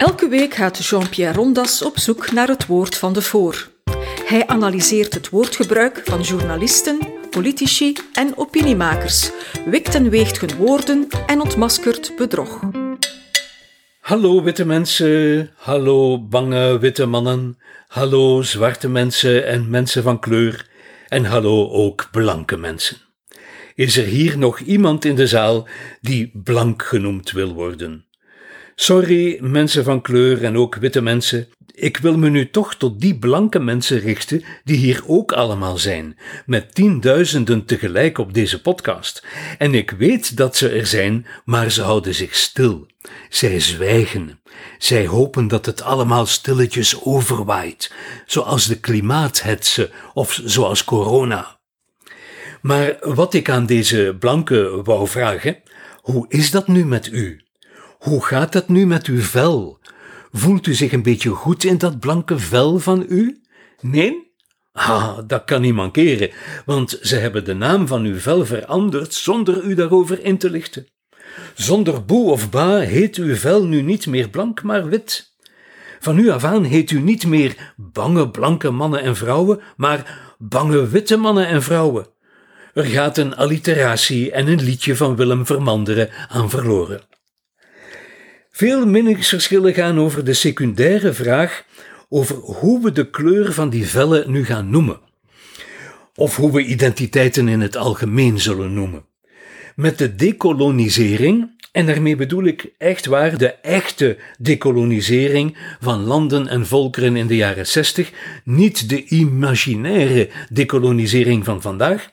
Elke week gaat Jean-Pierre Rondas op zoek naar het woord van de voor. Hij analyseert het woordgebruik van journalisten, politici en opiniemakers, wikt en weegt hun woorden en ontmaskert bedrog. Hallo witte mensen, hallo bange witte mannen, hallo zwarte mensen en mensen van kleur en hallo ook blanke mensen. Is er hier nog iemand in de zaal die blank genoemd wil worden? Sorry, mensen van kleur en ook witte mensen. Ik wil me nu toch tot die blanke mensen richten die hier ook allemaal zijn, met tienduizenden tegelijk op deze podcast. En ik weet dat ze er zijn, maar ze houden zich stil. Zij zwijgen. Zij hopen dat het allemaal stilletjes overwaait, zoals de klimaathetze of zoals corona. Maar wat ik aan deze blanke wou vragen, hoe is dat nu met u? Hoe gaat het nu met uw vel? Voelt u zich een beetje goed in dat blanke vel van u? Nee? Ah, dat kan niet mankeren, want ze hebben de naam van uw vel veranderd zonder u daarover in te lichten. Zonder boe of ba heet uw vel nu niet meer blank, maar wit. Van nu af aan heet u niet meer bange blanke mannen en vrouwen, maar bange witte mannen en vrouwen. Er gaat een alliteratie en een liedje van Willem Vermanderen aan verloren. Veel meningsverschillen gaan over de secundaire vraag over hoe we de kleur van die vellen nu gaan noemen. Of hoe we identiteiten in het algemeen zullen noemen. Met de decolonisering, en daarmee bedoel ik echt waar de echte decolonisering van landen en volkeren in de jaren 60, niet de imaginaire decolonisering van vandaag,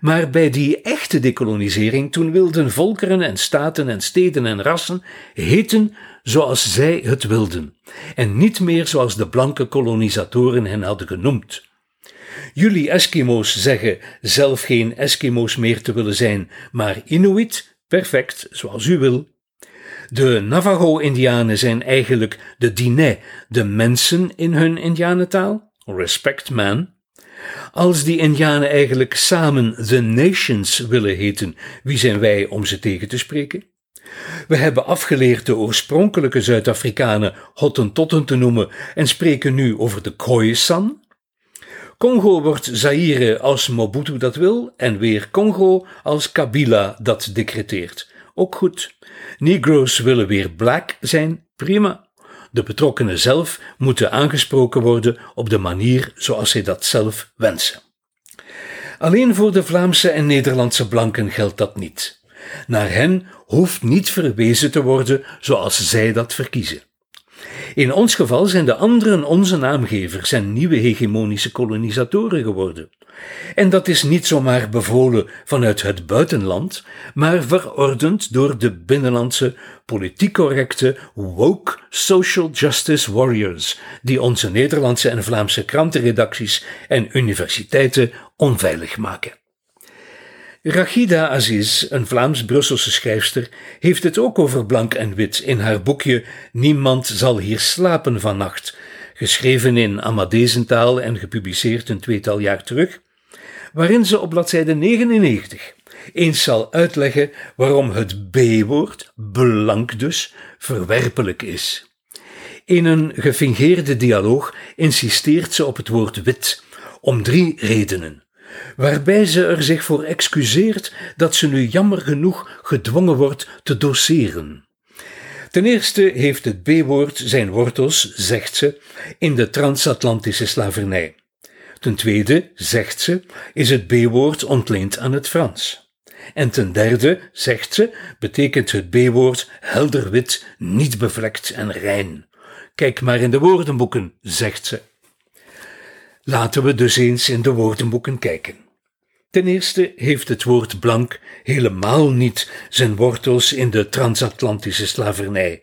maar bij die echte decolonisering toen wilden volkeren en staten en steden en rassen heten zoals zij het wilden, en niet meer zoals de blanke kolonisatoren hen hadden genoemd. Jullie Eskimo's zeggen zelf geen Eskimo's meer te willen zijn, maar Inuit, perfect, zoals u wil. De Navajo-Indianen zijn eigenlijk de Diné, de mensen in hun Indianentaal, respect man. Als die Indianen eigenlijk samen the Nations willen heten, wie zijn wij om ze tegen te spreken? We hebben afgeleerd de oorspronkelijke Zuid-Afrikanen Hottentotten te noemen en spreken nu over de Khoisan. Congo wordt Zaire als Mobutu dat wil en weer Congo als Kabila dat decreteert. Ook goed. Negroes willen weer black zijn, prima. De betrokkenen zelf moeten aangesproken worden op de manier zoals zij dat zelf wensen. Alleen voor de Vlaamse en Nederlandse blanken geldt dat niet. Naar hen hoeft niet verwezen te worden zoals zij dat verkiezen. In ons geval zijn de anderen onze naamgevers en nieuwe hegemonische kolonisatoren geworden. En dat is niet zomaar bevolen vanuit het buitenland, maar verordend door de binnenlandse, politiek correcte, woke social justice warriors, die onze Nederlandse en Vlaamse krantenredacties en universiteiten onveilig maken. Rachida Aziz, een Vlaams-Brusselse schrijfster, heeft het ook over blank en wit in haar boekje Niemand zal hier slapen vannacht, geschreven in Amadezentaal en gepubliceerd een tweetal jaar terug, waarin ze op bladzijde 99 eens zal uitleggen waarom het B-woord, blank dus, verwerpelijk is. In een gefingeerde dialoog insisteert ze op het woord wit, om drie redenen waarbij ze er zich voor excuseert dat ze nu jammer genoeg gedwongen wordt te doseren. Ten eerste heeft het B-woord zijn wortels, zegt ze, in de transatlantische slavernij. Ten tweede, zegt ze, is het B-woord ontleend aan het Frans. En ten derde, zegt ze, betekent het B-woord helder wit, niet bevlekt en rein. Kijk maar in de woordenboeken, zegt ze. Laten we dus eens in de woordenboeken kijken. Ten eerste heeft het woord blank helemaal niet zijn wortels in de transatlantische slavernij.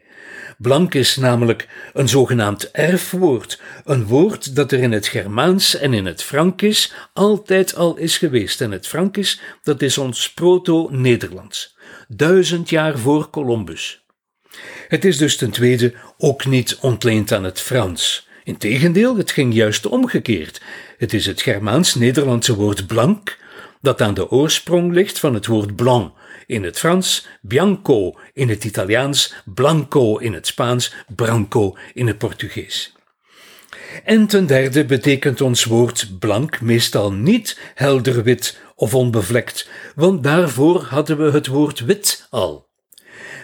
Blank is namelijk een zogenaamd erfwoord, een woord dat er in het Germaans en in het Frankisch altijd al is geweest. En het Frankisch, dat is ons proto-Nederlands, duizend jaar voor Columbus. Het is dus ten tweede ook niet ontleend aan het Frans. Integendeel, het ging juist omgekeerd. Het is het Germaans-Nederlandse woord blank dat aan de oorsprong ligt van het woord blanc in het Frans, bianco in het Italiaans, blanco in het Spaans, branco in het Portugees. En ten derde betekent ons woord blank meestal niet helder wit of onbevlekt, want daarvoor hadden we het woord wit al.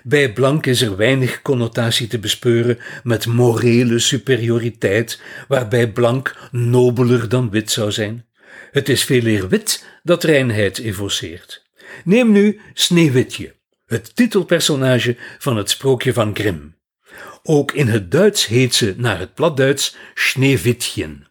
Bij blank is er weinig connotatie te bespeuren met morele superioriteit, waarbij blank nobeler dan wit zou zijn. Het is veel eer wit dat reinheid evoceert. Neem nu Sneeuwwitje, het titelpersonage van het sprookje van Grimm. Ook in het Duits heet ze naar het platduits Sneeuwwitjen.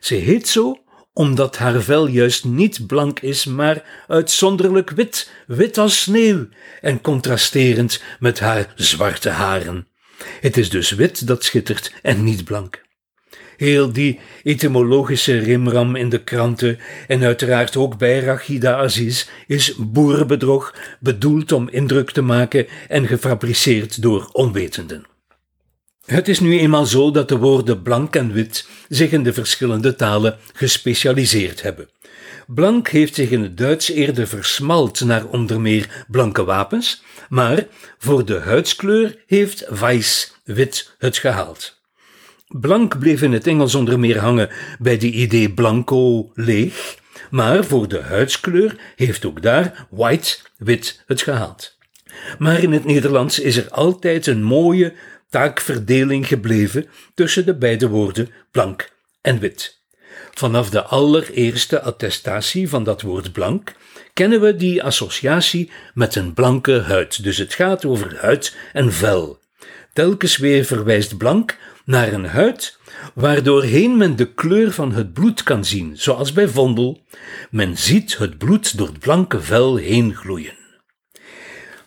Ze heet zo omdat haar vel juist niet blank is, maar uitzonderlijk wit, wit als sneeuw, en contrasterend met haar zwarte haren. Het is dus wit dat schittert en niet blank. Heel die etymologische rimram in de kranten en uiteraard ook bij Rachida Aziz is boerenbedrog, bedoeld om indruk te maken en gefabriceerd door onwetenden. Het is nu eenmaal zo dat de woorden blank en wit zich in de verschillende talen gespecialiseerd hebben. Blank heeft zich in het Duits eerder versmalt naar onder meer blanke wapens, maar voor de huidskleur heeft weiß, wit, het gehaald. Blank bleef in het Engels onder meer hangen bij de idee blanco, leeg, maar voor de huidskleur heeft ook daar white, wit, het gehaald. Maar in het Nederlands is er altijd een mooie, taakverdeling gebleven tussen de beide woorden blank en wit. Vanaf de allereerste attestatie van dat woord blank kennen we die associatie met een blanke huid, dus het gaat over huid en vel. Telkens weer verwijst blank naar een huid waardoorheen men de kleur van het bloed kan zien, zoals bij Vondel. Men ziet het bloed door het blanke vel heen gloeien.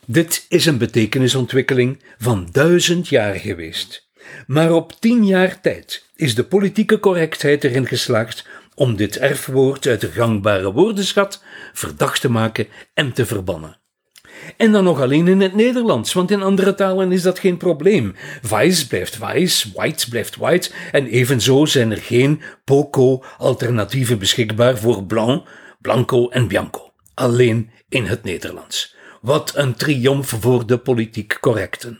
Dit is een betekenisontwikkeling van duizend jaar geweest. Maar op tien jaar tijd is de politieke correctheid erin geslaagd om dit erfwoord uit de gangbare woordenschat verdacht te maken en te verbannen. En dan nog alleen in het Nederlands, want in andere talen is dat geen probleem. Weiß blijft weiß, white blijft white, en evenzo zijn er geen poco-alternatieven beschikbaar voor blanc, blanco en bianco. Alleen in het Nederlands. Wat een triomf voor de politiek correcten.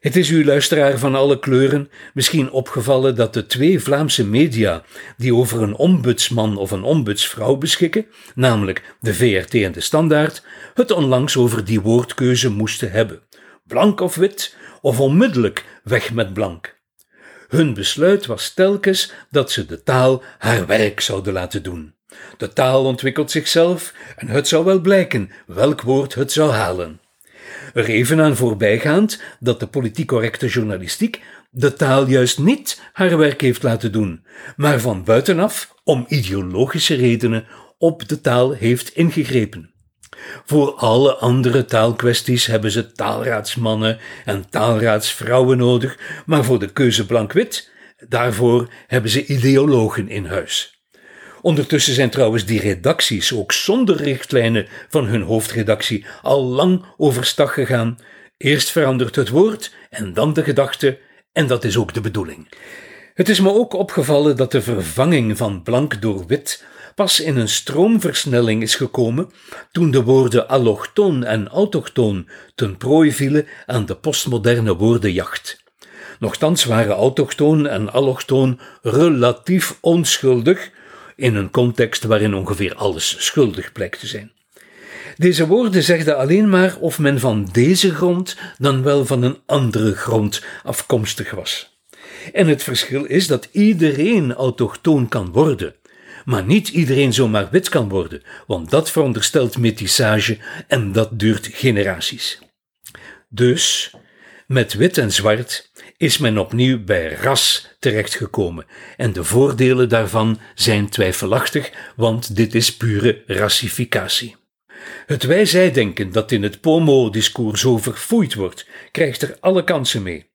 Het is uw luisteraar van alle kleuren misschien opgevallen dat de twee Vlaamse media die over een ombudsman of een ombudsvrouw beschikken, namelijk de VRT en de Standaard, het onlangs over die woordkeuze moesten hebben. Blank of wit, of onmiddellijk weg met blank. Hun besluit was telkens dat ze de taal haar werk zouden laten doen. De taal ontwikkelt zichzelf en het zou wel blijken welk woord het zou halen. Er even aan voorbijgaand dat de politiek correcte journalistiek de taal juist niet haar werk heeft laten doen, maar van buitenaf, om ideologische redenen, op de taal heeft ingegrepen. Voor alle andere taalkwesties hebben ze taalraadsmannen en taalraadsvrouwen nodig, maar voor de keuze blank-wit, daarvoor hebben ze ideologen in huis. Ondertussen zijn trouwens die redacties ook zonder richtlijnen van hun hoofdredactie al lang overstag gegaan. Eerst verandert het woord en dan de gedachte, en dat is ook de bedoeling. Het is me ook opgevallen dat de vervanging van blank door wit pas in een stroomversnelling is gekomen toen de woorden allochtoon en autochtoon ten prooi vielen aan de postmoderne woordenjacht. Nochtans waren autochtoon en allochtoon relatief onschuldig, in een context waarin ongeveer alles schuldig blijkt te zijn. Deze woorden zegden alleen maar of men van deze grond dan wel van een andere grond afkomstig was. En het verschil is dat iedereen autochtoon kan worden, maar niet iedereen zomaar wit kan worden, want dat veronderstelt metissage en dat duurt generaties. Dus, met wit en zwart is men opnieuw bij ras terechtgekomen en de voordelen daarvan zijn twijfelachtig, want dit is pure rassificatie. Het wij-zij-denken dat in het POMO-discours zo verfoeid wordt, krijgt er alle kansen mee.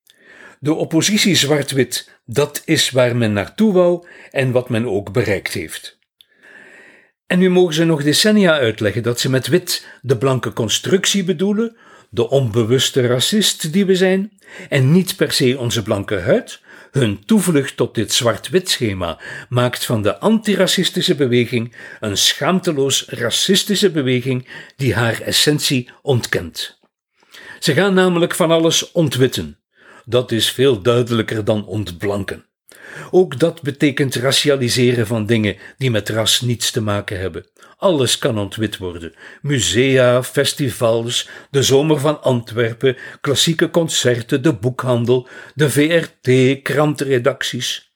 De oppositie zwart-wit, dat is waar men naartoe wou en wat men ook bereikt heeft. En nu mogen ze nog decennia uitleggen dat ze met wit de blanke constructie bedoelen, de onbewuste racist die we zijn, en niet per se onze blanke huid, Hun toevlucht tot dit zwart-wit schema maakt van de antiracistische beweging een schaamteloos racistische beweging die haar essentie ontkent. Ze gaan namelijk van alles ontwitten. Dat is veel duidelijker dan ontblanken. Ook dat betekent racialiseren van dingen die met ras niets te maken hebben. Alles kan ontwit worden. Musea, festivals, de Zomer van Antwerpen, klassieke concerten, de boekhandel, de VRT, krantenredacties.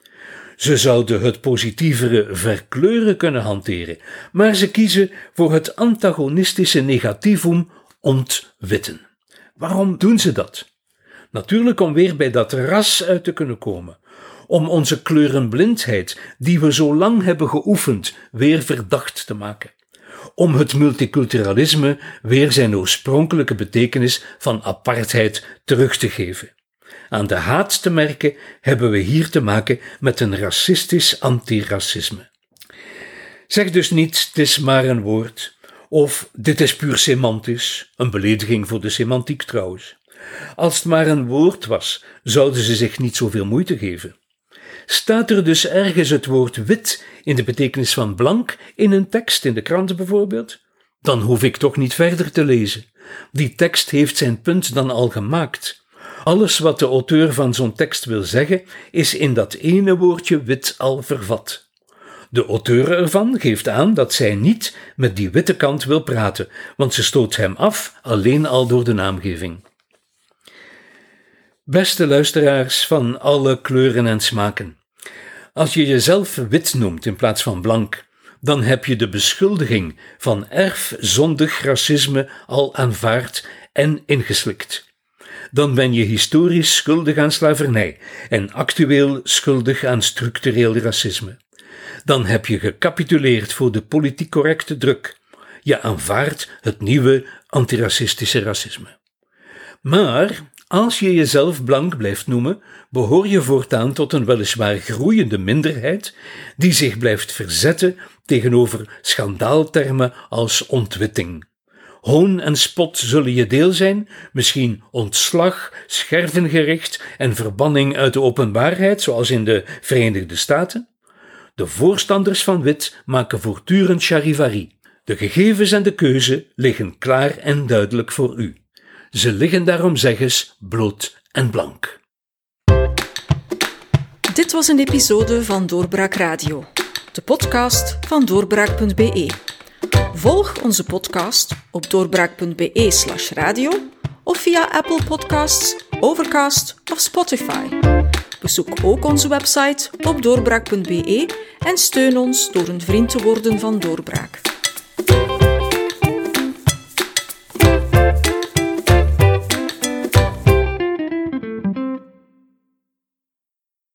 Ze zouden het positievere verkleuren kunnen hanteren, maar ze kiezen voor het antagonistische negativum ontwitten. Waarom doen ze dat? Natuurlijk om weer bij dat ras uit te kunnen komen om onze kleurenblindheid, die we zo lang hebben geoefend, weer verdacht te maken. Om het multiculturalisme weer zijn oorspronkelijke betekenis van apartheid terug te geven. Aan de haat te merken hebben we hier te maken met een racistisch antiracisme. Zeg dus niet, het is maar een woord, of dit is puur semantisch, een belediging voor de semantiek trouwens. Als het maar een woord was, zouden ze zich niet zoveel moeite geven. Staat er dus ergens het woord wit in de betekenis van blank in een tekst, in de krant bijvoorbeeld? Dan hoef ik toch niet verder te lezen. Die tekst heeft zijn punt dan al gemaakt. Alles wat de auteur van zo'n tekst wil zeggen, is in dat ene woordje wit al vervat. De auteur ervan geeft aan dat zij niet met die witte kant wil praten, want ze stoot hem af alleen al door de naamgeving. Beste luisteraars van alle kleuren en smaken. Als je jezelf wit noemt in plaats van blank, dan heb je de beschuldiging van erfzondig racisme al aanvaard en ingeslikt. Dan ben je historisch schuldig aan slavernij en actueel schuldig aan structureel racisme. Dan heb je gecapituleerd voor de politiek correcte druk. Je aanvaardt het nieuwe antiracistische racisme. Maar als je jezelf blank blijft noemen, behoor je voortaan tot een weliswaar groeiende minderheid die zich blijft verzetten tegenover schandaaltermen als ontwitting. Hoon en spot zullen je deel zijn, misschien ontslag, schervengericht en verbanning uit de openbaarheid, zoals in de Verenigde Staten. De voorstanders van wit maken voortdurend charivari. De gegevens en de keuze liggen klaar en duidelijk voor u. Ze liggen daarom zeggens bloot en blank. Dit was een episode van Doorbraak Radio, de podcast van doorbraak.be. Volg onze podcast op doorbraak.be/slash radio of via Apple Podcasts, Overcast of Spotify. Bezoek ook onze website op doorbraak.be en steun ons door een vriend te worden van Doorbraak.